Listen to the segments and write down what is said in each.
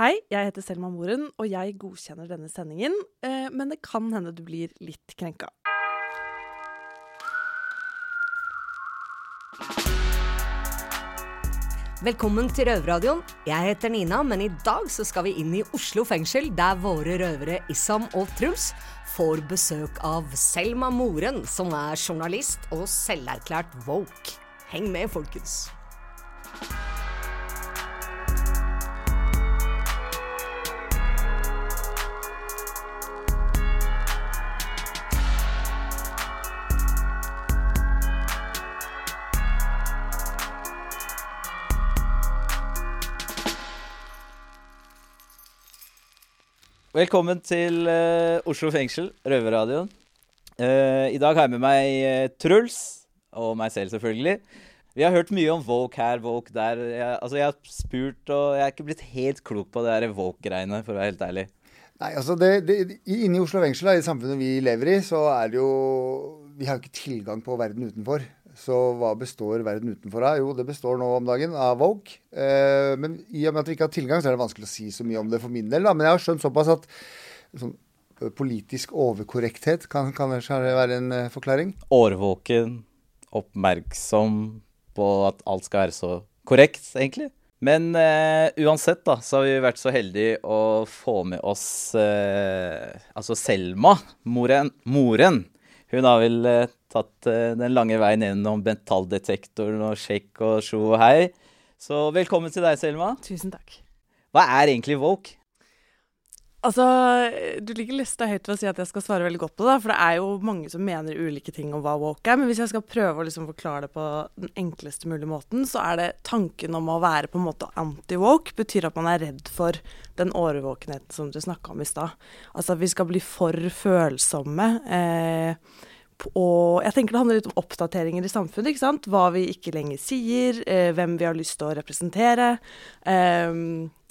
Hei, jeg heter Selma Moren, og jeg godkjenner denne sendingen, eh, men det kan hende du blir litt krenka. Velkommen til Røverradioen. Jeg heter Nina, men i dag så skal vi inn i Oslo fengsel, der våre røvere Issam og Truls får besøk av Selma Moren, som er journalist og selverklært woke. Heng med, folkens. Velkommen til uh, Oslo fengsel, Røverradioen. Uh, I dag har jeg med meg uh, Truls, og meg selv selvfølgelig. Vi har hørt mye om Woke her, Woke der. Jeg, altså, jeg har spurt, og jeg er ikke blitt helt klok på det der Woke-greiene, for å være helt ærlig. Nei, altså det, det, Inne Oslo fengsel, i samfunnet vi lever i, så er det jo Vi har jo ikke tilgang på verden utenfor. Så hva består verden utenfor av? Jo, det består nå om dagen av Vogue. Eh, men i og med at vi ikke har tilgang, så er det vanskelig å si så mye om det for min del. Da. Men jeg har skjønt såpass at sånn, politisk overkorrekthet kan kanskje være en uh, forklaring? Årvåken, oppmerksom på at alt skal være så korrekt, egentlig. Men uh, uansett, da, så har vi vært så heldige å få med oss uh, altså Selma, moren. moren. Hun har vel tatt den lange veien gjennom metalldetektoren og sjekk og sjo og hei. Så velkommen til deg, Selma. Tusen takk. Hva er egentlig woke? Altså, Du ligger lista høyt ved å si at jeg skal svare veldig godt på det. For det er jo mange som mener ulike ting om hva woke er. Men hvis jeg skal prøve å liksom forklare det på den enkleste mulige måten, så er det tanken om å være på en måte anti-woke betyr at man er redd for den årvåkenheten som du snakka om i stad. Altså at vi skal bli for følsomme. Eh, og jeg tenker det handler litt om oppdateringer i samfunnet. ikke sant? Hva vi ikke lenger sier, eh, hvem vi har lyst til å representere. Eh,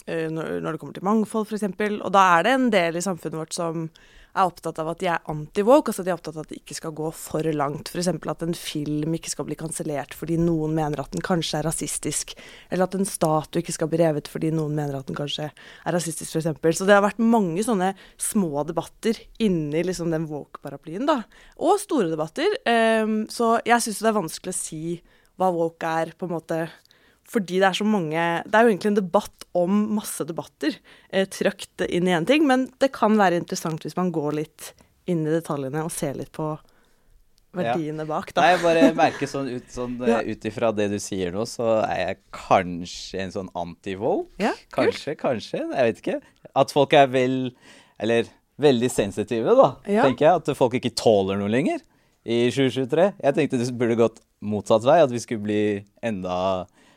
Eh, når det kommer til mangfold, f.eks. Og da er det en del i samfunnet vårt som er opptatt av at de er anti-woke, altså de er opptatt av at det ikke skal gå for langt. F.eks. at en film ikke skal bli kansellert fordi noen mener at den kanskje er rasistisk. Eller at en statue ikke skal bli revet fordi noen mener at den kanskje er rasistisk, f.eks. Så det har vært mange sånne små debatter inni liksom den woke-paraplyen, da. Og store debatter. Um, så jeg syns det er vanskelig å si hva woke er, på en måte fordi det er så mange Det er jo egentlig en debatt om masse debatter eh, trøkt inn i én ting, men det kan være interessant hvis man går litt inn i detaljene og ser litt på verdiene ja. bak, da. Nei, jeg bare merker sånn ut sånn, ja. ifra det du sier nå, så er jeg kanskje en sånn anti-woke. Ja, kanskje, kanskje. Jeg vet ikke. At folk er vel Eller veldig sensitive, da, tenker jeg. At folk ikke tåler noe lenger i 2023. Jeg tenkte det burde gått motsatt vei. At vi skulle bli enda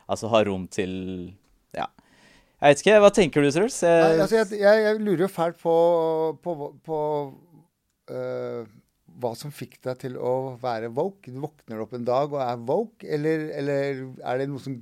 altså ha rom til Ja. Jeg vet ikke. Hva tenker du, Truls? Jeg, altså, jeg, jeg, jeg, lurer jo fælt på, på, på uh, hva som fikk deg til å være woke. Våkner opp en dag og er woke, eller, eller, er det noe som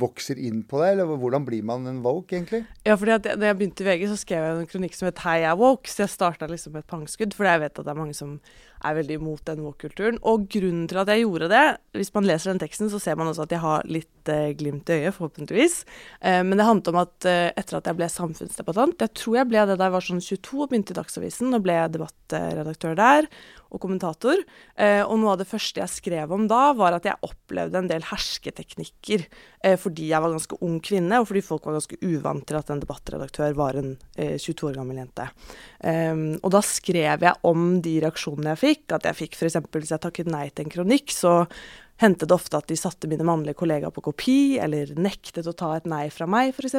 vokser inn på deg? Eller hvordan blir man en woke, egentlig? Ja, fordi at Da jeg begynte i VG, så skrev jeg en kronikk som het 'Hei, jeg er woke'. Så jeg starta liksom med et pangskudd, for jeg vet at det er mange som er veldig imot den woke-kulturen. Og grunnen til at jeg gjorde det, hvis man leser den teksten, så ser man også at jeg har litt eh, glimt i øyet, forhåpentligvis. Eh, men det handlet om at eh, etter at jeg ble samfunnsdebattant Jeg tror jeg ble det da jeg var sånn 22 og begynte i Dagsavisen, og ble debattredaktør der og kommentator. Og noe av det første jeg skrev om da, var at jeg opplevde en del hersketeknikker fordi jeg var ganske ung kvinne, og fordi folk var ganske uvant til at en debattredaktør var en eh, 22 år gammel jente. Um, og da skrev jeg om de reaksjonene jeg fikk. At jeg fikk f.eks. hvis jeg takket nei til en kronikk, så hendte det ofte at de satte mine mannlige kollegaer på kopi, eller nektet å ta et nei fra meg, f.eks.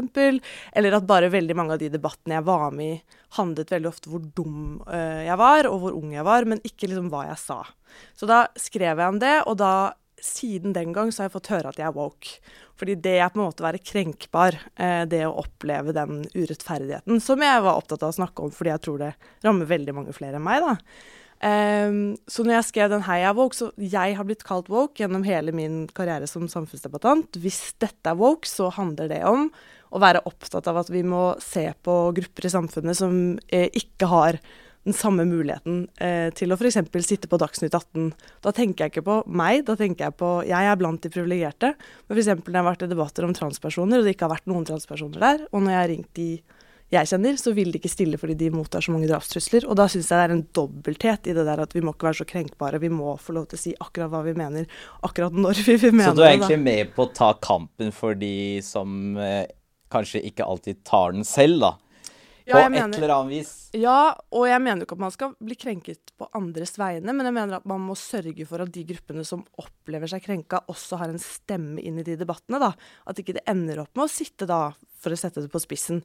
Eller at bare veldig mange av de debattene jeg var med i, handlet veldig ofte hvor dum uh, jeg var, og hvor ung jeg var, men ikke liksom hva jeg sa. Så da skrev jeg om det, og da siden den gang så har jeg fått høre at jeg er woke. Fordi det er på en måte å være krenkbar, eh, det å oppleve den urettferdigheten, som jeg var opptatt av å snakke om fordi jeg tror det rammer veldig mange flere enn meg, da. Um, så når jeg skrev den Heia woke, så jeg har blitt kalt woke gjennom hele min karriere som samfunnsdebattant. Hvis dette er woke, så handler det om å være opptatt av at vi må se på grupper i samfunnet som eh, ikke har den samme muligheten eh, til å f.eks. sitte på Dagsnytt 18. Da tenker jeg ikke på meg, da tenker jeg på Jeg er blant de privilegerte. Men f.eks. når jeg har vært i debatter om transpersoner, og det ikke har vært noen transpersoner der, og når jeg har ringt de jeg kjenner, så vil de ikke stille fordi de mottar så mange drapstrusler. Og da syns jeg det er en dobbelthet i det der at vi må ikke være så krenkbare. Vi må få lov til å si akkurat hva vi mener, akkurat når vi vil mene det. Så du er egentlig med på å ta kampen for de som eh, kanskje ikke alltid tar den selv, da? På Ja, mener, et eller annet vis. Ja, og jeg mener ikke at man skal bli krenket på andres vegne, men jeg mener at man må sørge for at de gruppene som opplever seg krenka, også har en stemme inn i de debattene. da. At ikke det ender opp med å sitte da, for å sette det på spissen,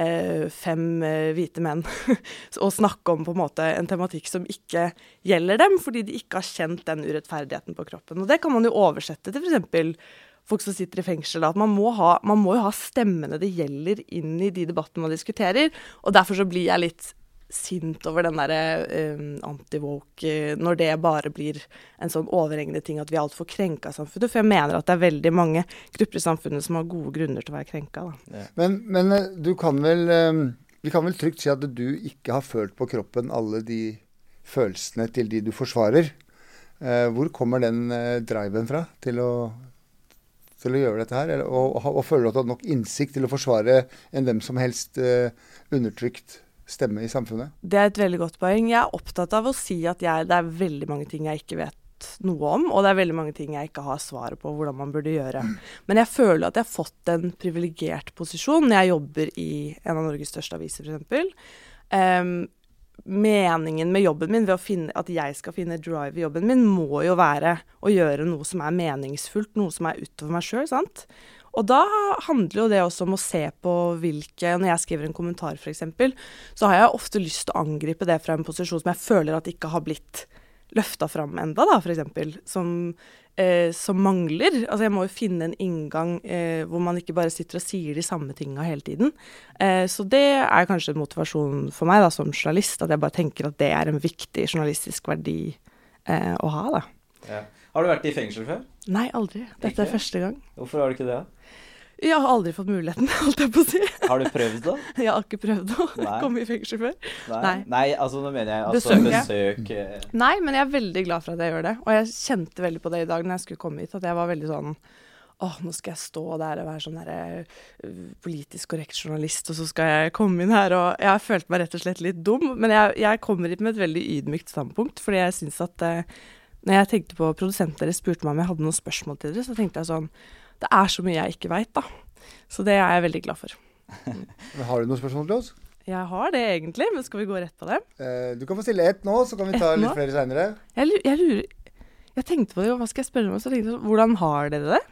eh, fem eh, hvite menn og snakke om på en måte en tematikk som ikke gjelder dem, fordi de ikke har kjent den urettferdigheten på kroppen. Og det kan man jo oversette til f.eks folk som sitter i fengsel. At man må, ha, man må jo ha stemmene det gjelder inn i de debattene man diskuterer. Og derfor så blir jeg litt sint over den derre um, anti-woke eh, når det bare blir en sånn overhengende ting at vi er altfor krenka i samfunnet. For jeg mener at det er veldig mange grupper i samfunnet som har gode grunner til å være krenka. Da. Men, men eh, du kan vel eh, Vi kan vel trygt si at du ikke har følt på kroppen alle de følelsene til de du forsvarer. Eh, Hvor kommer den driven fra til å, til å gjøre dette her? Eller, og, og, og føler du at du har nok innsikt til å forsvare en hvem som helst eh, undertrykt stemme i samfunnet? Det er et veldig godt poeng. Jeg er opptatt av å si at jeg, det er veldig mange ting jeg ikke vet noe om, og det er veldig mange ting jeg ikke har svaret på hvordan man burde gjøre. Men jeg føler at jeg har fått en privilegert posisjon når jeg jobber i en av Norges største aviser, f.eks. Um, meningen med jobben min, ved finne, at jeg skal finne drive i jobben min, må jo være å gjøre noe som er meningsfullt, noe som er utover meg sjøl, sant. Og da handler jo det også om å se på hvilke Når jeg skriver en kommentar, f.eks., så har jeg ofte lyst til å angripe det fra en posisjon som jeg føler at ikke har blitt løfta fram enda, da, f.eks. Som, eh, som mangler. Altså jeg må jo finne en inngang eh, hvor man ikke bare sitter og sier de samme tinga hele tiden. Eh, så det er kanskje en motivasjon for meg da, som journalist, at jeg bare tenker at det er en viktig journalistisk verdi eh, å ha, da. Ja. Har du vært i fengsel før? Nei, aldri. Dette Ikke? er første gang. Hvorfor har du ikke det? Jeg har aldri fått muligheten, holdt jeg på å si. Har du prøvd det? Jeg har ikke prøvd å komme i fengsel før. Nei. Nei. altså nå mener jeg altså Besøk, besøk, eh, Nei, men jeg er veldig glad for at jeg gjør det. Og jeg kjente veldig på det i dag når jeg skulle komme hit, at jeg var veldig sånn Åh, nå skal jeg stå der og være sånn der, eh, politisk korrekt journalist, og så skal jeg komme inn her. Og jeg har følt meg rett og slett litt dum, men jeg, jeg kommer hit med et veldig ydmykt standpunkt. Fordi jeg syns at eh, Når jeg tenkte på produsenten deres spurte meg om jeg hadde noen spørsmål til dere, så tenkte jeg sånn Det er så mye jeg ikke veit, da. Så det er jeg veldig glad for. Har du noen spørsmål til oss? Jeg har det egentlig, men skal vi gå rett på det? Eh, Du kan få stille ett nå, så kan vi ta litt flere seinere. Jeg, jeg lurer Jeg tenkte på det, hva skal jeg spørre om? Så tenkte jeg sånn, hvordan har dere det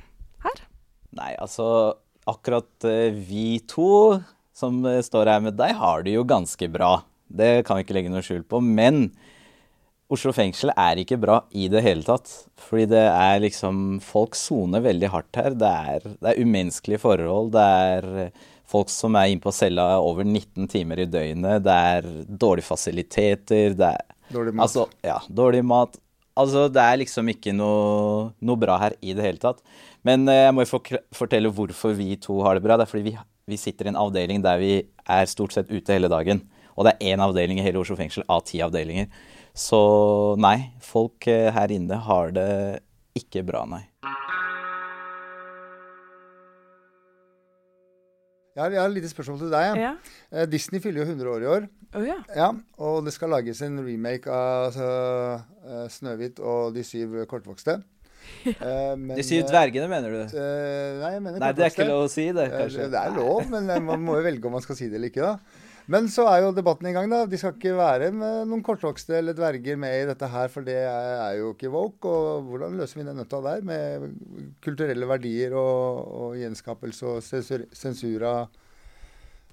her? Nei, altså akkurat eh, vi to som eh, står her med deg, har det jo ganske bra. Det kan vi ikke legge noe skjul på. Men Oslo fengsel er ikke bra i det hele tatt. Fordi det er liksom Folk soner veldig hardt her. Det er, det er umenneskelige forhold. Det er eh, folk som er inne på cella over 19 timer i døgnet. Det er dårlige fasiliteter. Det er Dårlig mat. Altså, ja, dårlig mat. Altså, det er liksom ikke noe, noe bra her i det hele tatt. Men eh, jeg må jo fortelle hvorfor vi to har det bra. Det er fordi vi, vi sitter i en avdeling der vi er stort sett ute hele dagen. Og det er én avdeling i hele Oslo fengsel av ti avdelinger. Så nei, folk eh, her inne har det ikke bra, nei. Jeg har, jeg har et lite spørsmål til deg. Ja. Eh, Disney fyller jo 100 år i år. Oh, ja. Ja, og det skal lages en remake av altså, eh, Snøhvit og De syv kortvokste. Eh, men, De syv dvergene, mener du? eh, nei, jeg mener Nei, det er ikke lov å si det, Eh, kanskje. Det er lov, men man må jo velge om man skal si det eller ikke. da. Men så er jo debatten i gang. da. De skal ikke være med noen kortvokste eller dverger med i dette her, for det er, jo ikke woke. Og hvordan løser vi den nøtta der, med kulturelle verdier og, og gjenskapelse og sensur, sensur av,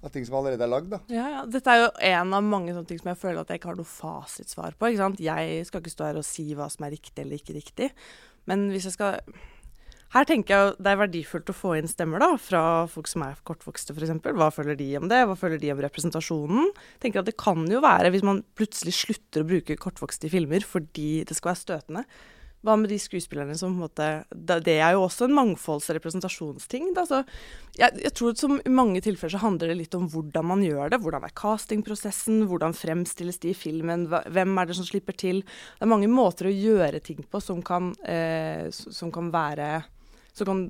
av ting som allerede er lagd? da. Ja, ja. Dette er jo en av mange sånne ting som jeg føler at jeg ikke har noe fasitsvar på. ikke sant? Jeg skal ikke stå her og si hva som er riktig eller ikke riktig. Men hvis jeg skal Her tenker jeg det er verdifullt å få inn stemmer da, fra folk som er kortvokste f.eks. Hva føler de om det? Hva føler de om representasjonen? tenker at Det kan jo være, hvis man plutselig slutter å bruke kortvokste i filmer fordi det skal være støtende, hva med de skuespillerne som på en måte Det er jo også en mangfolds- og representasjonsting. Da. Så jeg, jeg tror som i mange tilfeller så handler det litt om hvordan man gjør det. Hvordan er castingprosessen? Hvordan fremstilles de i filmen? Hvem er det som slipper til? Det er mange måter å gjøre ting på som kan, eh, som kan være Som kan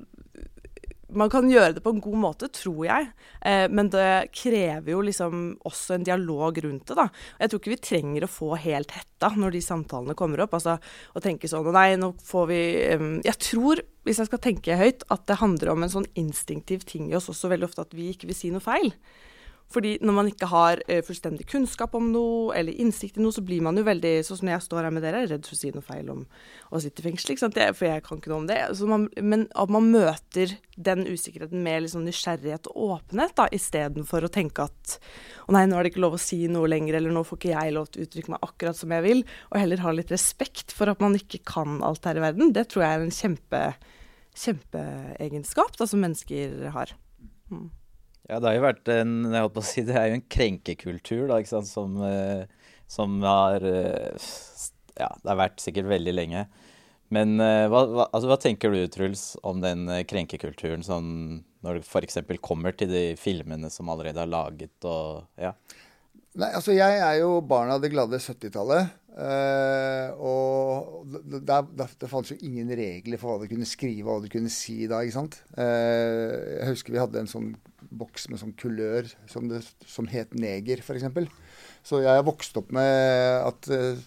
man kan gjøre det på en god måte, tror jeg. Eh, men det krever jo liksom også en dialog rundt det, da. Jeg tror ikke vi trenger å få helt hetta når de samtalene kommer opp. Altså å tenke sånn Nei, nå får vi um, Jeg tror, hvis jeg skal tenke høyt, at det handler om en sånn instinktiv ting i oss også veldig ofte at vi ikke vil si noe feil. Fordi når man ikke har uh, fullstendig kunnskap om noe, eller innsikt i noe, så blir man jo veldig, sånn som jeg står her med dere, redd for å si noe feil om å sitte i fengsel. for jeg kan ikke noe om det. Man, men at man møter den usikkerheten med liksom nysgjerrighet og åpenhet, da, istedenfor å tenke at å nei, nå er det ikke lov å si noe lenger, eller nå får ikke jeg lov til å uttrykke meg akkurat som jeg vil, og heller ha litt respekt for at man ikke kan alt her i verden. Det tror jeg er en kjempe, kjempeegenskap da, som mennesker har. Mm. Ja, det har jo vært en jeg holdt å si, det er jo en krenkekultur da, ikke sant, som, eh, som har eh, Ja, det har vært sikkert veldig lenge. Men eh, hva, hva, altså, hva tenker du, Truls, om den krenkekulturen som når det f.eks. kommer til de filmene som allerede er laget og ja? Nei, altså jeg er jo barn av det glade 70-tallet. Uh, og det, det, det fantes jo ingen regler for hva du kunne skrive og hva du kunne si da. ikke sant? Uh, jeg husker vi hadde en sånn boks med sånn kulør som, det, som het neger, f.eks. Så jeg har vokst opp med at uh,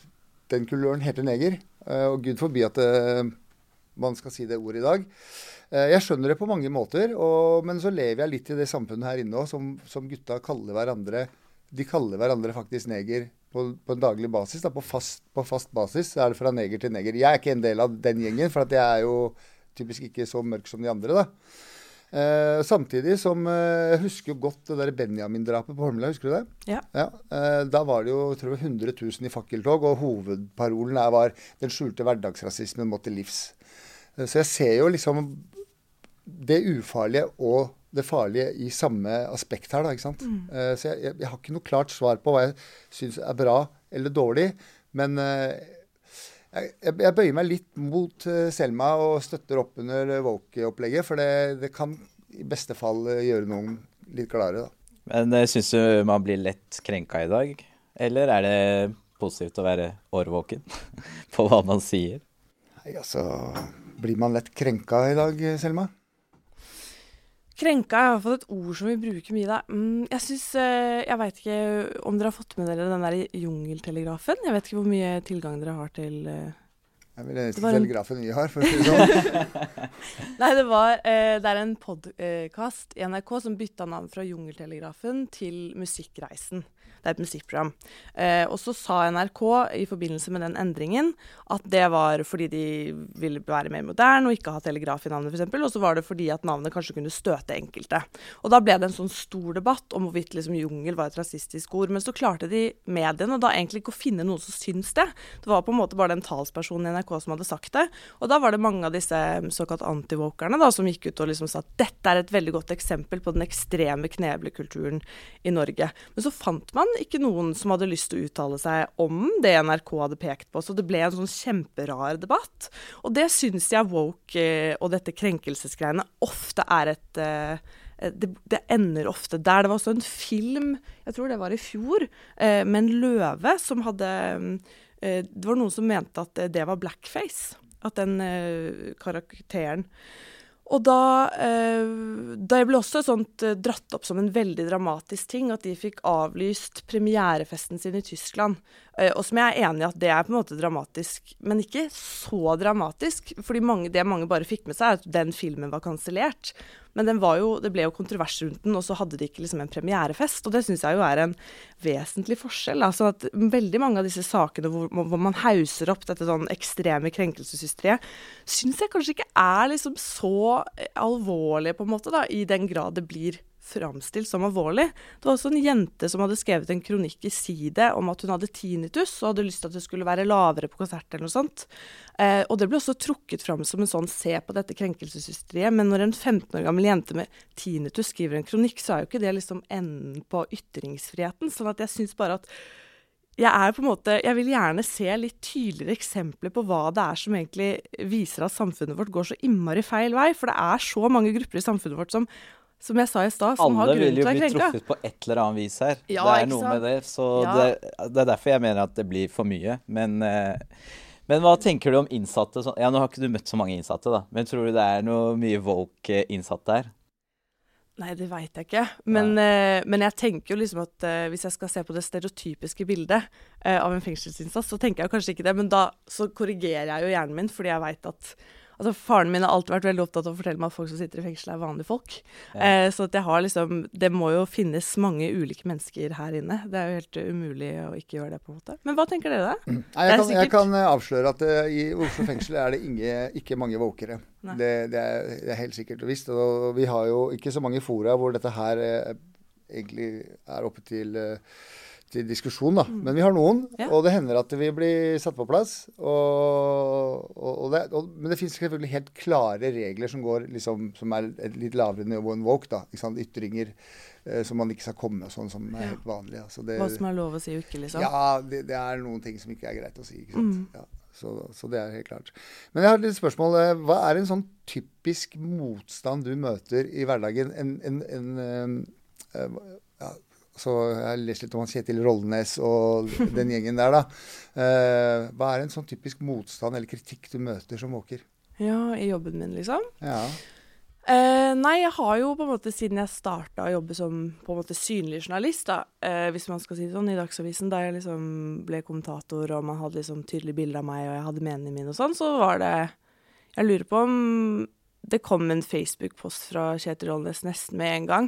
den kuløren heter neger. og gud forbi at man skal si det ordet i dag. jeg skjønner det på mange måter, og, men så lever jeg litt i det samfunnet her inne òg, som, som gutta kaller hverandre de kaller hverandre faktisk neger på, på en daglig basis. Da, på, fast, på, fast, basis er det fra neger til neger. Jeg er ikke en del av den gjengen, for jeg er jo typisk ikke så mørk som de andre. da. Eh, samtidig som eh, Jeg husker jo godt det der Benjamin-drapet på Holmlia. Husker du det? Ja. ja eh, da var det jo tror jeg, 100 000 i fakkeltog, og hovedparolen her var 'den skjulte hverdagsrasismen må til livs'. Eh, så jeg ser jo liksom det ufarlige og det farlige i samme aspekt her. Da, ikke sant? Mm. Uh, så jeg, jeg, jeg, har ikke noe klart svar på hva jeg syns er bra eller dårlig. Men uh, jeg, jeg, bøyer meg litt mot uh, Selma og støtter opp under Woke-opplegget. For det, det, kan i beste fall gjøre noen litt gladere, da. Men syns du man blir lett krenka i dag? Eller er det positivt å være årvåken på hva man sier? Nei, altså Blir man lett krenka i dag, Selma? Krenka er i hvert fall et ord som vi bruker mye. da. Mm, jeg syns eh, Jeg veit ikke om dere har fått med dere den der jungeltelegrafen? Jeg vet ikke hvor mye tilgang dere har til Jeg vil eneste telegrafen vi har, for å si det sånn. Nei, det var uh, Det er en podkast i NRK som bytta navn fra Jungeltelegrafen til Musikkreisen. Det er et musikkprogram. Eh, og så sa NRK i forbindelse med den endringen at det var fordi de ville være mer moderne og ikke ha telegraf i navnet, f.eks. Og så var det fordi at navnet kanskje kunne støte enkelte. Og da ble det en sånn stor debatt om hvorvidt liksom jungel var et rasistisk ord. Men så klarte de mediene da egentlig ikke å finne noen som syns det. Det var på en måte bare den talspersonen i NRK som hadde sagt det. Og da var det mange av disse såkalt antivokerne da, som gikk ut og liksom sa at dette er et veldig godt eksempel på den ekstreme kneblekulturen i Norge. Men så fant man ikke noen som hadde lyst til å uttale seg om det NRK hadde pekt på. Så det ble en sånn kjemperar debatt. Og det syns jeg woke eh, og dette krenkelsesgreiene ofte er et eh, det, det, ender ofte der. Det var også en film, jeg tror det var i fjor, eh, med en løve som hadde Det var noen som mente at det var blackface. At den karakteren og da eh, Det ble også sånt eh, dratt opp som en veldig dramatisk ting at de fikk avlyst premierefesten sin i Tyskland. Eh, og som jeg er enig i at det er på en måte dramatisk, men ikke så dramatisk. fordi det mange bare fikk med seg, er at den filmen var kansellert. Men jo, det ble jo kontrovers rundt den, og så hadde de ikke liksom en premierefest. Og det syns jeg jo er en vesentlig forskjell. Altså at veldig mange av disse sakene hvor, hvor man hauser opp dette sånn ekstreme krenkelseshysteriet, syns jeg kanskje ikke er liksom så alvorlige, på en måte, da, i den grad det blir framstilt som alvorlig. Det var også en jente som hadde skrevet en kronikk i Side om at hun hadde tinnitus og hadde lyst til at det skulle være lavere på konsert eller noe sånt. Eh, og det ble også trukket fram som en sånn se på dette krenkelseshysteriet. Men når en 15 år gammel jente med tinnitus skriver en kronikk, så er jo ikke det liksom enden på ytringsfriheten. sånn at jeg syns bare at jeg er på en måte, jeg vil gjerne se litt tydeligere eksempler på hva det er som egentlig viser at samfunnet vårt går så innmari feil vei. For det er så mange grupper i samfunnet vårt som som jeg sa i stad, som Alle har grunn til å være krenka. Alle vil jo bli truffet på et eller annet vis her. Ja, det er noe sant? med det. Så ja. det, det, er derfor jeg mener at det blir for mye. Men, eh, men hva tenker du om innsatte? Ja, Nå har ikke du møtt så mange innsatte, da. Men tror du det er noe mye woke innsatte her? Nei, det veit jeg ikke. Men, eh, men, jeg tenker jo liksom at eh, hvis jeg skal se på det stereotypiske bildet eh, av en fengselsinnsats, så tenker jeg kanskje ikke det. Men da så korrigerer jeg jo hjernen min, fordi jeg veit at Altså, faren min har alltid vært veldig opptatt av å fortelle meg at folk som sitter i fengsel, er vanlige folk. Ja. Eh, så at jeg har liksom Det må jo finnes mange ulike mennesker her inne. Det er jo helt umulig å ikke gjøre det, på en måte. Men hva tenker dere, da? Mm. Nei, jeg, kan, jeg, kan, eh, avsløre at uh, i Oslo fengsel er det inge, ikke mange våkere. Det, det, er, det, er, helt sikkert og visst. Og vi har jo ikke så mange fora hvor dette her uh, egentlig er oppe til uh, til diskusjon, da. Mm. Men vi har noen, ja. og det hender at vi blir satt på plass. Og, og, og det, men det finnes selvfølgelig helt klare regler som går liksom, som er et litt lavere nivå enn woke. da, Ytringer eh, som man ikke skal komme med, sånn som er helt vanlig. Altså det, Hva som er lov å si og ikke, liksom? Ja, det, det, er noen ting som ikke er greit å si. ikke sant? Mm. Ja, så, så, det er helt klart. Men jeg har et spørsmål. Eh, hva er en sånn typisk motstand du møter i hverdagen? En, en, en, en uh, ja, så jeg har lest litt om Kjetil Rollnes og den gjengen der, da. Eh, hva er en sånn typisk motstand eller kritikk du møter som måker? Ja, i jobben min, liksom? Ja. Eh, nei, jeg har jo på en måte siden jeg starta å jobbe som på en måte synlig journalist, da, eh, hvis man skal si det sånn, i Dagsavisen, da jeg liksom ble kommentator og man hadde liksom tydelig bilde av meg og jeg hadde meningene mine og sånn, så var det Jeg lurer på om det kom en Facebook-post fra Kjetil Rollnes nesten med en gang.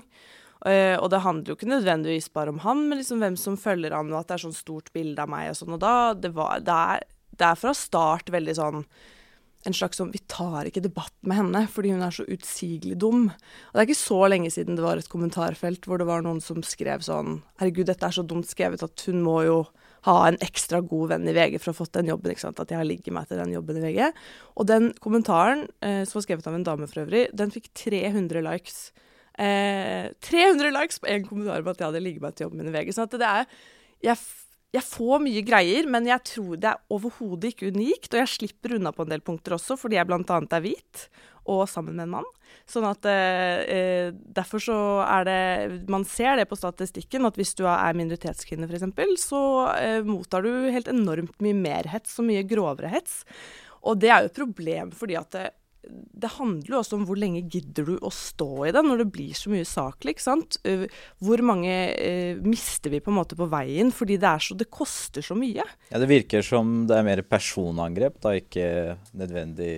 Uh, og det handler jo ikke nødvendigvis bare om han, men liksom hvem som følger han, og at det er sånn stort bilde av meg og sånn. Og da det, var, det, er, det er fra start veldig sånn en slags sånn Vi tar ikke debatt med henne fordi hun er så utsigelig dum. Og det er ikke så lenge siden det var et kommentarfelt hvor det var noen som skrev sånn Herregud, dette er så dumt skrevet at hun må jo ha en ekstra god venn i VG for å ha fått den jobben. ikke sant? At jeg har ligget meg til den jobben i VG. Og den kommentaren, eh, som var skrevet av en dame for øvrig, den fikk 300 likes. Eh, 300 likes på én kommentar på at jeg hadde ligget meg til jobben min i VG. Så det er jeg, jeg, får mye greier, men jeg tror det er overhodet ikke unikt. Og jeg slipper unna på en del punkter også, fordi jeg bl.a. er hvit og sammen med en mann. Sånn at eh, eh, Derfor så er det Man ser det på statistikken at hvis du er minoritetskvinne f.eks., så eh, mottar du helt enormt mye mer hets og mye grovere hets. Og det er jo et problem fordi at det, handler jo også om hvor lenge gidder du å stå i det når det blir så mye saklig. ikke sant? Øh, hvor mange eh, mister vi på en måte på veien fordi det, så, det koster så mye? Ja, Det virker som det er mer personangrep, da ikke nødvendig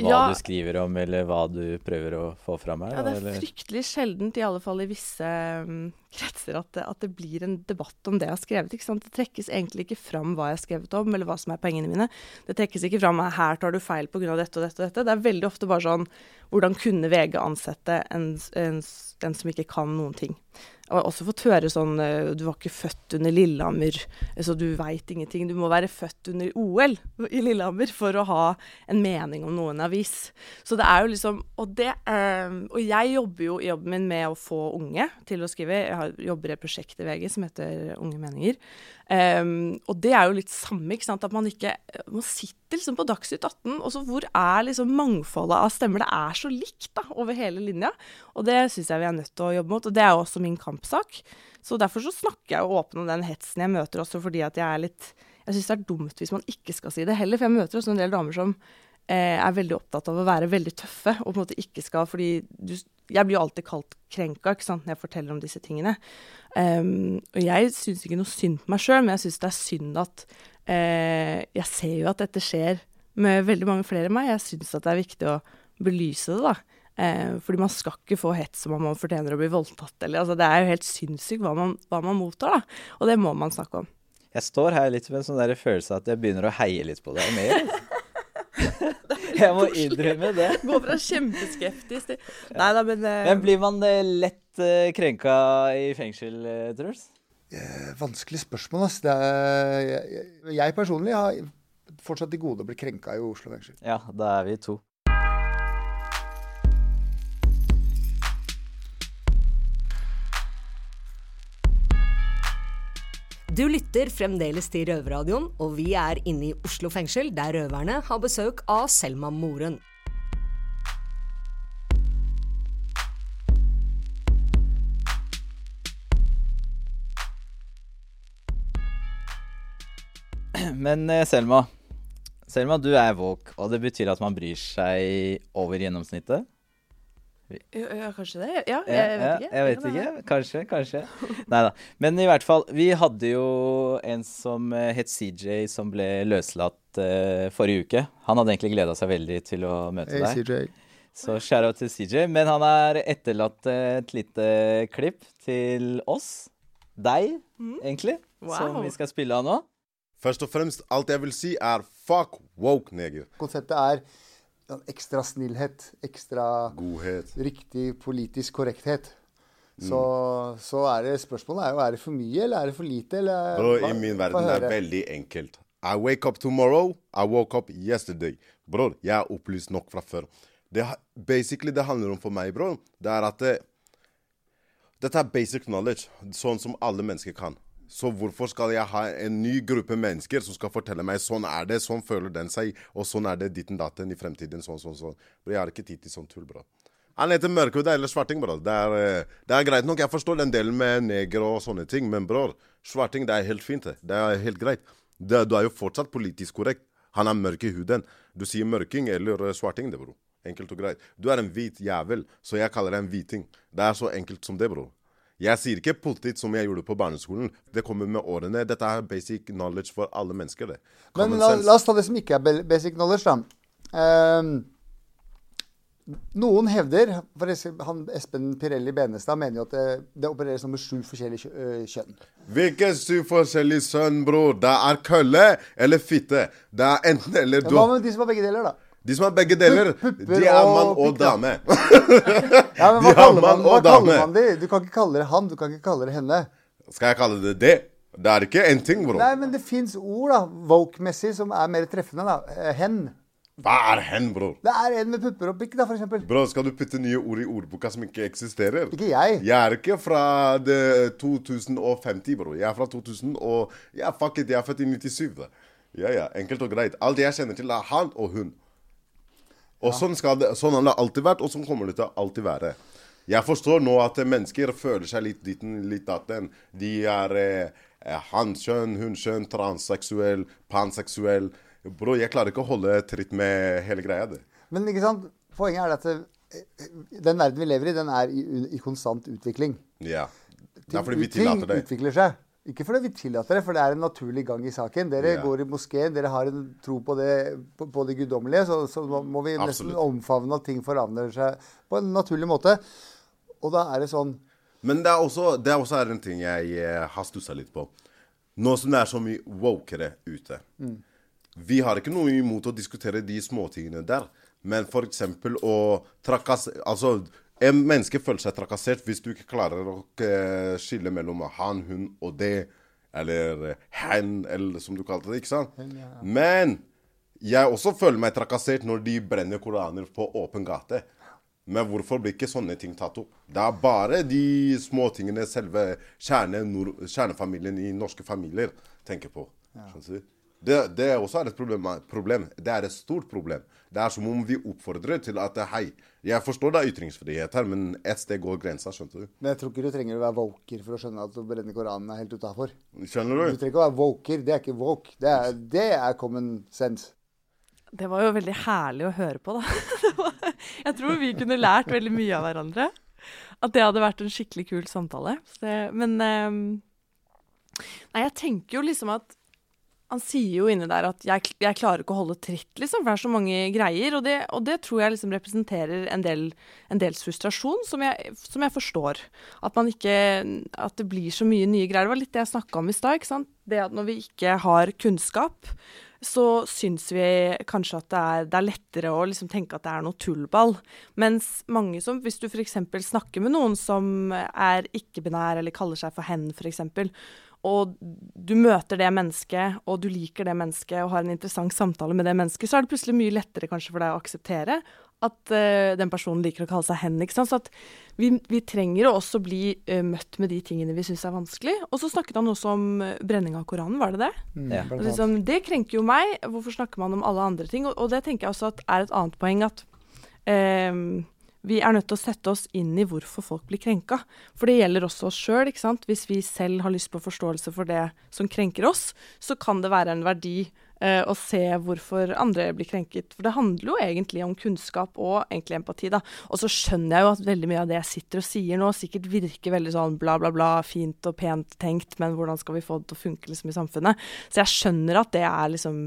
hva ja, du skriver om, eller hva du prøver å få fram her? Ja, det er fryktelig sjeldent, i alle fall i visse um, kretser, at det, at det, blir en debatt om det jeg har skrevet. ikke sant? Det trekkes egentlig ikke fram hva jeg har skrevet om, eller hva som er poengene mine. Det trekkes ikke fram her tar du feil pga. dette og dette og dette. Det er veldig ofte bare sånn hvordan kunne VG ansette en, en, en som ikke kan noen ting? Jeg har også fått høre sånn eh, Du var ikke født under Lillehammer, så du veit ingenting. Du må være født under OL i Lillehammer for å ha en mening om noen avis. Så det er jo liksom Og, det, eh, og jeg jobber jo i jobben min med å få unge til å skrive. Jeg jobber i et prosjekt i VG som heter Unge meninger. Um, og det er jo litt samme, ikke sant. At man ikke Man sitter liksom på Dagsnytt 18, og så hvor er liksom mangfoldet av stemmer? Det er så likt da, over hele linja. Og det syns jeg vi er nødt til å jobbe mot. Og det er jo også min kampsak. Så derfor så snakker jeg jo om den hetsen jeg møter også fordi at jeg er litt Jeg syns det er dumt hvis man ikke skal si det heller. For jeg møter også en del damer som er veldig opptatt av å være veldig tøffe, og på en måte ikke skal Fordi du, jeg blir jo alltid kalt krenka ikke sant, når jeg forteller om disse tingene. Um, og jeg syns ikke noe synd på meg sjøl, men jeg syns det er synd at uh, Jeg ser jo at dette skjer med veldig mange flere enn meg. Jeg syns det er viktig å belyse det, da. Uh, fordi man skal ikke få hets om man fortjener å bli voldtatt. Eller, altså, det er jo helt sinnssykt hva hva man mottar, da. Og det må man snakke om. Jeg står her litt med en sånn der følelse at jeg begynner å heie litt på deg mer. Jeg må innrømme det. Gå fra kjempeskeptisk til Nei da, men uh... Men blir man eh, lett uh, krenka i fengsel, uh, Truls? Eh, vanskelig spørsmål, ass. Er, jeg, jeg, personlig har fortsatt til gode å bli krenka i Oslo fengsel. Ja, da er vi to. Du lytter fremdeles til Røverradioen, og vi er inne i Oslo fengsel, der røverne har besøk av Selma Moren. Men eh, Selma, Selma, du er våk, og det betyr at man bryr seg over gjennomsnittet? Ja, kanskje det? Ja, jeg vet ikke. ja, jeg vet ikke. Kanskje, kanskje. Nei da. Men i hvert fall, vi hadde jo en som eh, het CJ, som ble løslatt uh, forrige uke. Han hadde egentlig gleda seg veldig til å møte Hey, deg. CJ. Så shout-out til CJ. Men han har etterlatt et lite klipp til oss. Deg, egentlig. Som vi skal spille av nå. Først og fremst, alt jeg vil si, er fuck woke, neger. Konseptet er ekstra snillhet, ekstra Godhet. riktig politisk korrekthet. Så, så er det spørsmålet er jo er det for mye, eller er det for lite? Eller, Bro, hva- i min verden det er det veldig enkelt. I wake up tomorrow, I woke up yesterday. Bror, jeg er opplyst nok fra før. Det, basically, det handler om for meg, bror, det er at det, Dette er basic knowledge, sånn som alle mennesker kan. Så hvorfor skal jeg ha en ny gruppe mennesker som skal fortelle meg sånn er det, sånn føler den seg, og sånn er det ditten datten i fremtiden, sånn, sånn, sånn. Jeg har ikke tid til sånn tull, bro. Han heter Mørkhuda eller svarting, bror. Det eh, det er greit nok. Jeg forstår den delen med neger og sånne ting, men bror, svarting det er helt fint. det. Det er helt greit. Det, du er jo fortsatt politisk korrekt. Han er mørk i huden. Du sier mørking eller eh, svarting, det, bror. Enkelt og greit. Du er en hvit jævel, så jeg kaller deg en hviting. Det er så enkelt som det, bror. Jeg sier ikke politikk som jeg gjorde på barneskolen. Det kommer med årene. Dette er basic knowledge for alle mennesker, det. Men la, la oss ta det som ikke er basic knowledge, da. Um, noen hevder, for han Espen Pirelli Benestad mener jo at det, det opereres med sju forskjellige kjønn. Hvilke syv forskjellige sønn, bror? Det er kølle eller fitte. Det er enten eller. Du, Hva med de som har begge deler, da? De som har begge deler, de er mann og dame. Ja, men hva de man, mann og dame. Du kan ikke kalle det han, du kan ikke kalle det henne. Skal jeg kalle det det? Det er ikke en ting, bro. Nei, men det fins ord, da, woke-messig, som er mer treffende, da. Eh, Hen. Hva er hen, bror? Det er en med pupper og pikk, da, for eksempel. Bro, skal du putte nye ord i ordboka som ikke eksisterer? Ikke jeg. Jeg er ikke fra det 2050, bro. Jeg er fra 2000 og Ja, fuck it, jeg er født i 97. da. Ja, ja, enkelt og greit. Alt jeg kjenner til, er han og hun. Og sånn, det, sånn har det alltid vært, og sånn kommer det til å alltid være. Jeg forstår nå at mennesker føler seg litt ditten, litt datten. De er eh, eh, hanskjønn, hunnkjønn, transseksuell, panseksuell. Bro, jeg klarer ikke å holde tritt med hele greia. det. Men ikke sant? poenget er at eh, den verden vi lever i, den er i, i konstant utvikling. Ja. Det er fordi vi Ting tillater det. utvikler seg. Ikke fordi vi tillater det, for det er en naturlig gang i saken. Dere Ja. går i moskeen, dere har en tro på det, på, på det guddommelige, så, så må- vi nesten Absolutt. omfavne at ting forandrer seg på en naturlig måte. Og da er det sånn Men det er også, det er også en ting jeg eh, har stussa litt på. Nå som det er så mye wokere ute. Vi har ikke noe imot å diskutere de småtingene der. Men f.eks. å trakassere Altså, en menneske føler seg trakassert hvis du ikke klarer å eh, skille mellom han, hun og det. Eller eh, hen, eller som du kalte det. ikke sant? Men jeg også føler meg trakassert når de brenner koraner på åpen gate. Men hvorfor blir ikke sånne ting tatt opp? Det er bare de småtingene selve kjerne, kjernefamilien i norske familier tenker på. Skjønner du? Det, også er også et problem, problem. Det er et stort problem. Det er som om vi oppfordrer til at hei, jeg forstår det er ytringsfrihet her, men et sted går grensa, skjønte du? Men jeg tror ikke du trenger å være woker for å skjønne at å brenne Koranen er helt utafor. Skjønner Du du? trenger ikke å være woker. Det er ikke woke. Det er, det er common sense. Det var jo veldig herlig å høre på, da. Var- Jeg tror vi kunne lært veldig mye av hverandre. At det hadde vært en skikkelig kul samtale. Så det, men um, Nei, jeg tenker jo liksom at Han sier jo inni der at jeg, jeg klarer ikke å holde tritt, liksom, for det er så mange greier. Og det, og det tror jeg liksom representerer en, del, en dels frustrasjon, som jeg, som jeg forstår. At man ikke At det blir så mye nye greier. Det var litt det jeg snakka om i stad. ikke sant? Det at når vi ikke har kunnskap, så syns vi kanskje at det er, det er lettere å liksom tenke at det er noe tullball. Mens mange som, hvis du f.eks. snakker med noen som er ikke-binær eller kaller seg for hen f.eks., og du møter det mennesket, og du liker det mennesket og har en interessant samtale med det mennesket, så er det plutselig mye lettere kanskje for deg å akseptere at uh, den personen liker å kalle seg hen. ikke sant? Så at vi, vi trenger å også bli uh, møtt med de tingene vi syns er vanskelig. Og så snakket han også om eh, brenning av Koranen, var det det? Ja. Og annet. Liksom, det krenker jo meg. Hvorfor snakker man om alle andre ting? Og, og det tenker jeg også at er et annet poeng at ehm, vi er nødt til å sette oss inn i hvorfor folk blir krenka. For det gjelder også oss sjøl. Hvis vi selv har lyst på forståelse for det som krenker oss, så kan det være en verdi eh, å se hvorfor andre blir krenket. For det handler jo egentlig om kunnskap og egentlig empati, da. Og så skjønner jeg jo at veldig mye av det jeg sitter og sier nå, sikkert virker veldig sånn bla, bla, bla, fint og pent tenkt, men hvordan skal vi få det til å funke liksom i samfunnet? Så jeg skjønner at det er liksom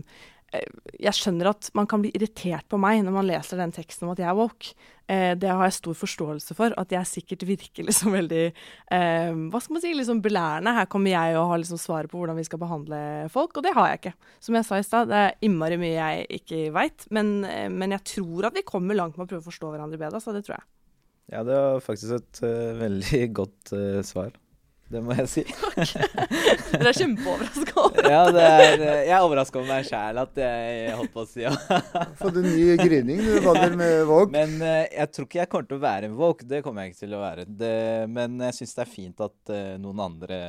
jeg skjønner at man kan bli irritert på meg når man leser den teksten om at jeg er woke. Eh, det har jeg stor forståelse for. At jeg sikkert virker liksom veldig eh, Hva skal man si, liksom belærende. Her kommer jeg og har liksom svaret på hvordan vi skal behandle folk, og det har jeg ikke. Som jeg sa i stad, det er innmari mye jeg ikke veit. Men, eh, men, jeg tror at vi kommer langt med å prøve å forstå hverandre bedre. Så det tror jeg. Ja, det var faktisk et uh, veldig godt uh, svar. Det må jeg si. Dere er kjempeoverraska over ja, det er, eh, jeg er overraska over meg sjæl at jeg holdt på å si ja. Fått en ny gryning du vandrer med Våg. Men uh, jeg tror ikke jeg kommer til å være en Våg. Det kommer jeg ikke til å være. Det, men jeg syns det er fint at uh, noen andre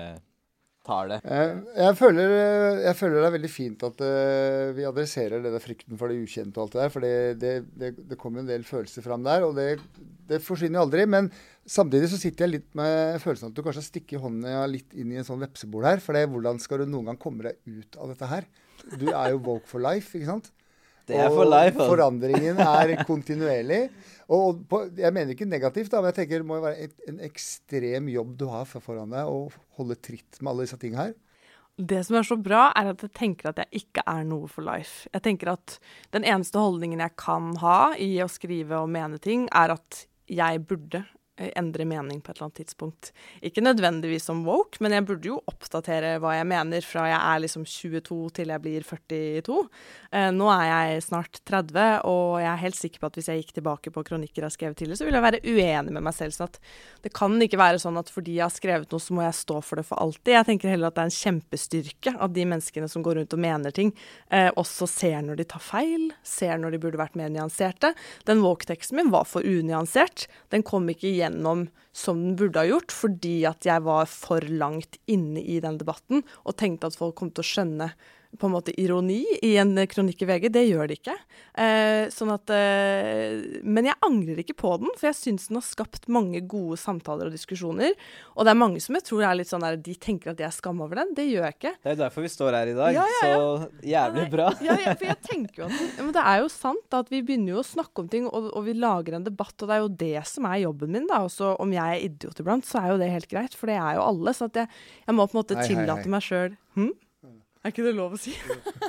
tar det. Jeg, føler, jeg, føler, det er veldig fint at uh, vi adresserer denne frykten for det ukjente og alt det der. For det, det, det, det kommer en del følelser fram der, og det, forsvinner jo aldri. Men Samtidig så sitter jeg litt med følelsen at du kanskje stikker hånda litt inn i en sånn vepsebol her. For det, hvordan skal du noen gang komme deg ut av dette her? Du er jo woke for life, ikke sant? Det er for life. Og forandringen er kontinuerlig. Og på, jeg mener ikke negativt, da, men jeg tenker det må være et, en ekstrem jobb du har foran deg å holde tritt med alle disse tingene her. Det som er så bra, er at jeg tenker at jeg ikke er noe for life. Jeg tenker at den eneste holdningen jeg kan ha i å skrive og mene ting, er at jeg burde endre mening på et eller annet tidspunkt. Ikke nødvendigvis som woke, men jeg burde jo oppdatere hva jeg mener fra jeg er liksom 22 til jeg blir 42. Eh, nå er jeg snart 30, og jeg er helt sikker på at hvis jeg gikk tilbake på kronikker jeg har skrevet tidligere, så ville jeg være uenig med meg selv. Så at det kan ikke være sånn at fordi jeg har skrevet noe, så må jeg stå for det for alltid. Jeg tenker heller at det er en kjempestyrke at de menneskene som går rundt og mener ting, eh, også ser når de tar feil, ser når de burde vært mer nyanserte. Den woke-teksten min var for unyansert. Den kom ikke igjen gjennom som den burde ha gjort, fordi at jeg var for langt inne i den debatten og tenkte at folk kom til å skjønne på en måte ironi i en kronikk i VG. Det gjør det ikke. Eh, sånn at, eh, men jeg angrer ikke på den, for jeg syns den har skapt mange gode samtaler og diskusjoner. Og det er mange som jeg tror er litt sånn der, de tenker at jeg er skam over den. Det gjør jeg ikke. Det er derfor vi står her i dag. Ja, ja, ja. Så jævlig bra. ja, for jeg tenker jo at Men det er jo sant at vi begynner jo å snakke om ting, og, og vi lager en debatt, og det er jo det som er jobben min. da, Også om jeg er idiot iblant, så er jo det helt greit, for det er jo alle. Så jeg, jeg, må på en måte tillate meg sjøl hm? Er ikke det lov å si?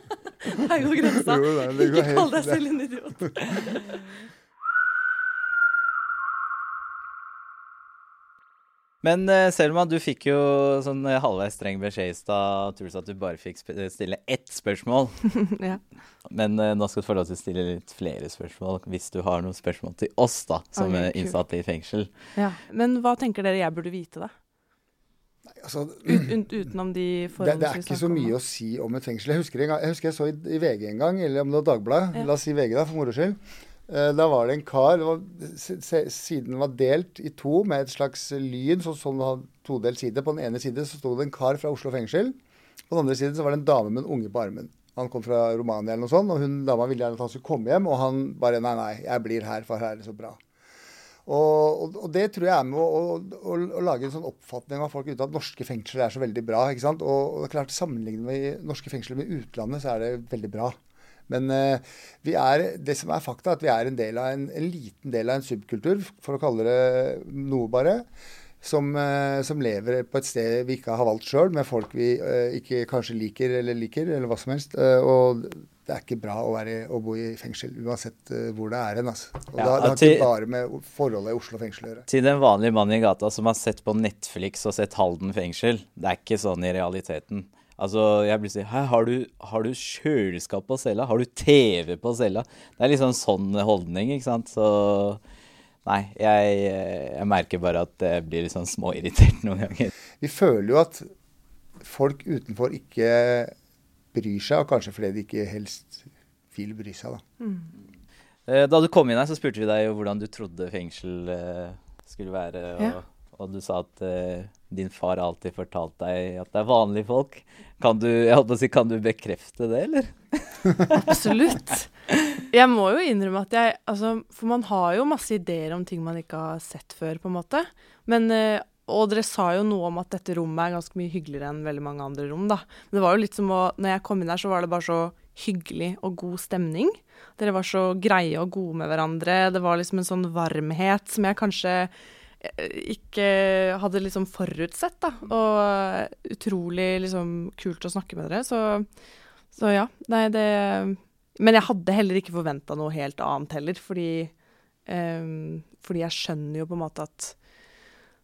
Her går grensa. Jo, nei, ikke kall deg selv en idiot. Men uh, Selma, du fikk jo sånn uh, halvveis streng beskjed i stad. Truls at du bare fikk stille ett spørsmål. ja. Men uh, nå skal du få lov til å stille litt flere spørsmål hvis du har noen spørsmål til oss, da, som okay, er innsatte i fengsel. Ja. Men hva tenker dere jeg burde vite, da? Altså, Ut, utenom de forholdene det, det er ikke så mye å si om et fengsel. Jeg husker, gang, jeg, husker jeg, så i, i, VG en gang, eller om det var Dagbladet, ja. la oss si VG da, for moro skyld. Uh, da var det en kar var, Siden var delt i to med et slags lyn, sånn som det todelt side. På den ene side så sto det en kar fra Oslo fengsel. På den andre siden så var det en dame med en unge på armen. Han kom fra Romania eller noe sånt, og hun dama ville gjerne at han skulle komme hjem. Og han bare nei, nei, jeg blir her, for her er det så bra. Og, og, det tror jeg er med å, å, å, lage en sånn oppfatning av folk ute at norske fengsler er så veldig bra. ikke sant? Og, og klart Sammenlignet med norske fengsler med utlandet, så er det veldig bra. Men uh, vi er, det som er fakta, er at vi er en, del av en, en liten del av en subkultur, for å kalle det noe bare. Som, uh, som, lever på et sted vi ikke har valgt sjøl, med folk vi uh, ikke kanskje liker eller liker, eller hva som helst. og det er ikke bra å, være, å, bo i fengsel, uansett uh, hvor det er hen. Altså. Og ja, det har til, ikke bare med forholdet i Oslo fengsel å gjøre. Til den vanlige mannen i gata som har sett på Netflix og sett Halden fengsel, det er ikke sånn i realiteten. Altså, jeg blir si, har du, har du kjøleskap på cella? Har du TV på cella? Det er liksom sånn holdning, ikke sant. Så nei, jeg, jeg merker bare at jeg blir litt sånn småirritert noen ganger. Vi føler jo at folk utenfor ikke bryr seg, og kanskje fordi de ikke helst vil bry seg. Da. Mm. Eh, da du kom inn her, så spurte vi deg jo hvordan du trodde fengsel uh, skulle være. Og, ja. og, du sa at uh, din far alltid fortalte deg at det er vanlige folk. Kan du, jeg holdt på å si, kan du bekrefte det, eller? Absolutt. Jeg må jo innrømme at jeg altså, For man har jo masse ideer om ting man ikke har sett før, på en måte. Men uh, og dere sa jo noe om at dette rommet er ganske mye hyggeligere enn veldig mange andre rom, da. Men det var jo litt som å Når jeg kom inn her, så var det bare så hyggelig og god stemning. Dere var så greie og gode med hverandre. Det var liksom en sånn varmhet som jeg kanskje eh, ikke hadde liksom forutsett, da. Og utrolig liksom kult å snakke med dere. Så, så ja. Nei, det Men jeg hadde heller ikke forventa noe helt annet heller, fordi um, Fordi jeg skjønner jo på en måte at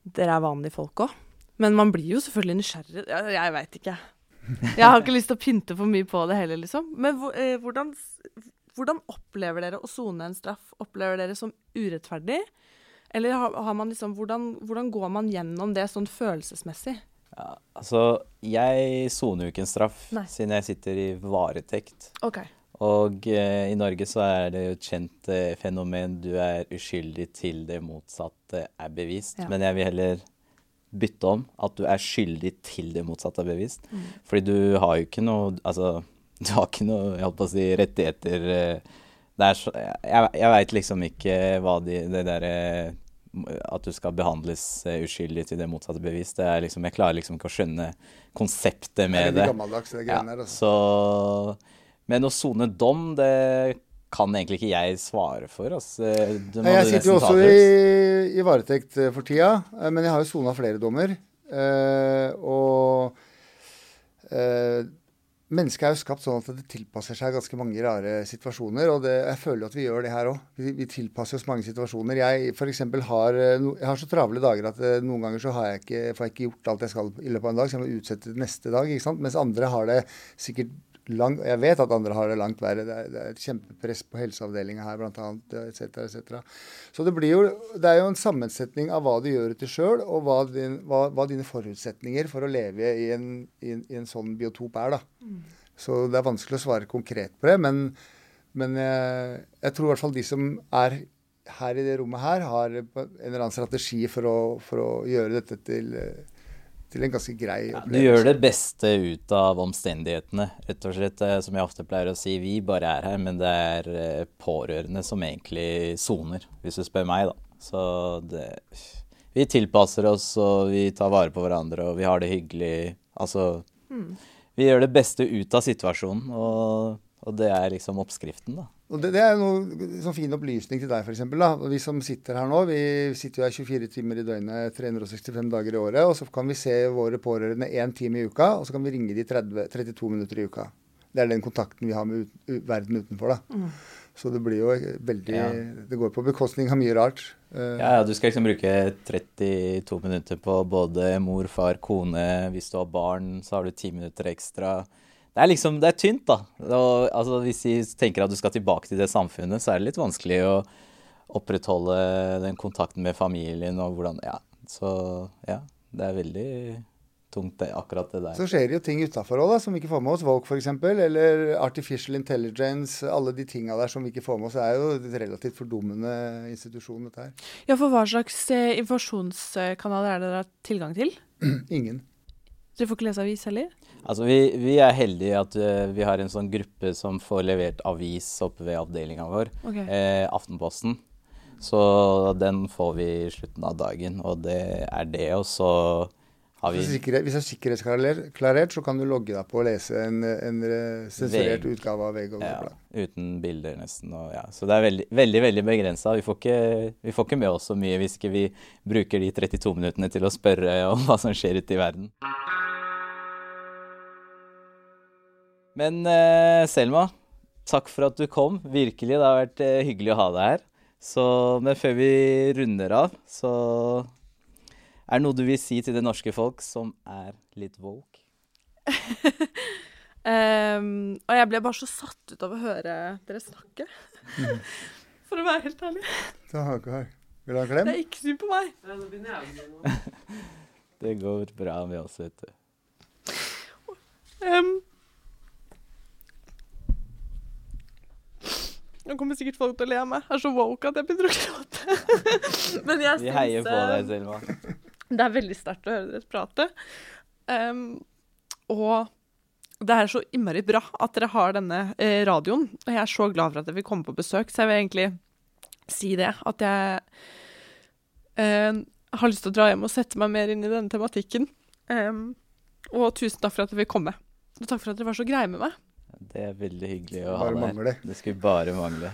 dere er vanlige folk òg. Men man blir jo selvfølgelig nysgjerrig. Jeg, jeg veit ikke. Jeg har ikke lyst til å pynte for mye på det heller, liksom. Men eh, hvordan, hvordan, opplever dere å sone en straff? Opplever dere som urettferdig? Eller har, har man liksom, hvordan, hvordan, går man gjennom det sånn følelsesmessig? Ja, altså, jeg soner jo ikke en straff Nei. siden jeg sitter i varetekt. Okay. Og eh, i Norge så er det jo et kjent eh, fenomen. Du er uskyldig til det motsatte er bevist. Ja. Men jeg vil heller bytte om. At du er skyldig til det motsatte er bevist. Mm. Fordi du har jo ikke noe Altså, du har ikke noe, jeg holdt på å si, rettigheter eh, det er så, Jeg, jeg veit liksom ikke hva de, det derre at du skal behandles uh, uskyldig til det motsatte bevis. Det er liksom, jeg klarer liksom ikke å skjønne konseptet med det. Det er gammeldags, det ja, altså. Så, men å sone dom, det kan egentlig ikke jeg svare for. Altså. jeg sitter jo også i, i varetekt eh, for tida, eh, men jeg har jo sona flere dommer. Uh, og uh, mennesket er jo skapt sånn at det tilpasser seg ganske mange rare situasjoner. Og det, jeg føler at vi gjør det her òg. Vi, vi, tilpasser oss mange situasjoner. Jeg for har, jeg har så travle dager at noen ganger så jeg ikke, får jeg ikke gjort alt jeg skal i løpet av en dag, så jeg må utsette det neste dag. Mens andre har det sikkert lang, Jeg vet at andre har det langt verre. Det er, det er et kjempepress på helseavdelinga her bl.a. etc. etc. Så det, blir jo, det er jo en sammensetning av hva du gjør til sjøl, og hva, din, hva, hva, dine forutsetninger for å leve i en, i en, i en sånn biotop er. da. Mm. Så det er vanskelig å svare konkret på det. Men, men jeg, jeg, tror i hvert fall de som er her i det rommet her, har en eller annen strategi for å, for å gjøre dette til til en ganske grei opplevelse. Ja, du gjør det beste ut av omstendighetene, rett og slett. Eh, som jeg ofte pleier å si, vi bare er her, men det er eh, pårørende som egentlig soner, hvis du spør meg, da. Så det Vi tilpasser oss, og vi tar vare på hverandre, og vi har det hyggelig. Altså mm. Vi gjør det beste ut av situasjonen, og, og det er liksom oppskriften, da. Og det, det, er noe sånn fin opplysning til deg, f.eks. Vi som sitter her nå, vi sitter jo her 24 timer i døgnet 365 dager i året. Og så kan vi se våre pårørende én time i uka, og så kan vi ringe de 30, 32 minutter i uka. Det er den kontakten vi har med ut, u, verden utenfor. da. Mm. Så det blir jo veldig ja. Det går på bekostning av mye rart. Uh, ja, ja, du skal liksom bruke 32 minutter på både mor, far, kone. Hvis du har barn, så har du 10 minutter ekstra det er liksom, det er tynt, da. Og, altså, hvis vi tenker at du skal tilbake til det samfunnet, så er det litt vanskelig å opprettholde den kontakten med familien og hvordan Ja. Så ja, det er veldig tungt, det, akkurat det der. Så skjer det jo ting utafor òg, som vi ikke får med oss. Volk f.eks. Eller artificial intelligence. Alle de tinga der som vi ikke får med oss. Det er jo et relativt fordummende institusjon, dette her. Ja, for hva slags eh, informasjonskanaler er det dere har tilgang til? Ingen. Dere får ikke lese avis heller? Altså, vi, vi, er heldige at uh, vi har en sånn gruppe som får levert avis oppe ved avdelinga vår. Okay. Eh, Aftenposten. Så den får vi i slutten av dagen, og det er det. Og så har vi Hvis det er sikkerhetsklarert, så kan du logge deg på og lese en, en sensurert utgave av VG. Ja, uten bilder, nesten. Og, ja. Så det er veldig, veldig, veldig begrensa. Vi, vi, får ikke med oss så mye hvis ikke vi bruker de 32 minuttene til å spørre om hva som skjer ute i verden. Men uh, Selma, takk for at du kom. Virkelig, det har vært uh, hyggelig å ha deg her. Så, men før vi runder av, så er det noe du vil si til det norske folk som er litt woke? um, og jeg ble bare så satt ut av å høre dere snakke. For å være helt ærlig. Vil du ha en klem? Det er ikke synd på meg. det går bra med oss, vet du. Um, Nå kommer sikkert folk til å le av meg. Jeg er så woke at jeg begynner å gråte. Men jeg syns Vi heier på deg, eh, Selma. Det er veldig sterkt å høre dere prate. Um, og det er så innmari bra at dere har denne eh, radioen. Og jeg er så glad for at dere vil komme på besøk, så jeg vil egentlig si det. At jeg eh, har lyst til å dra hjem og sette meg mer inn i denne tematikken. Um, og tusen takk for at dere vil komme. Og takk for at dere var så greie med meg. Det er veldig hyggelig å Bare ha deg her. Det skulle bare mangle.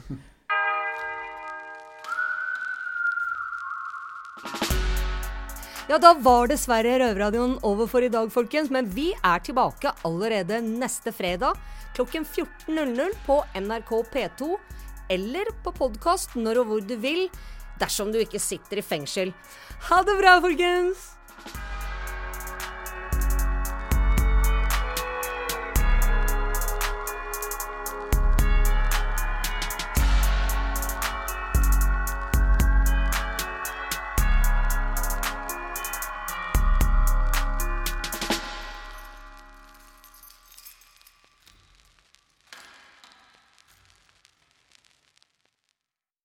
Ja, da var dessverre Røverradioen over for i dag, folkens. Men vi er tilbake allerede neste fredag klokken 14.00 på NRK P2. Eller på podkast når og hvor du vil, dersom du ikke sitter i fengsel. Ha det bra, folkens!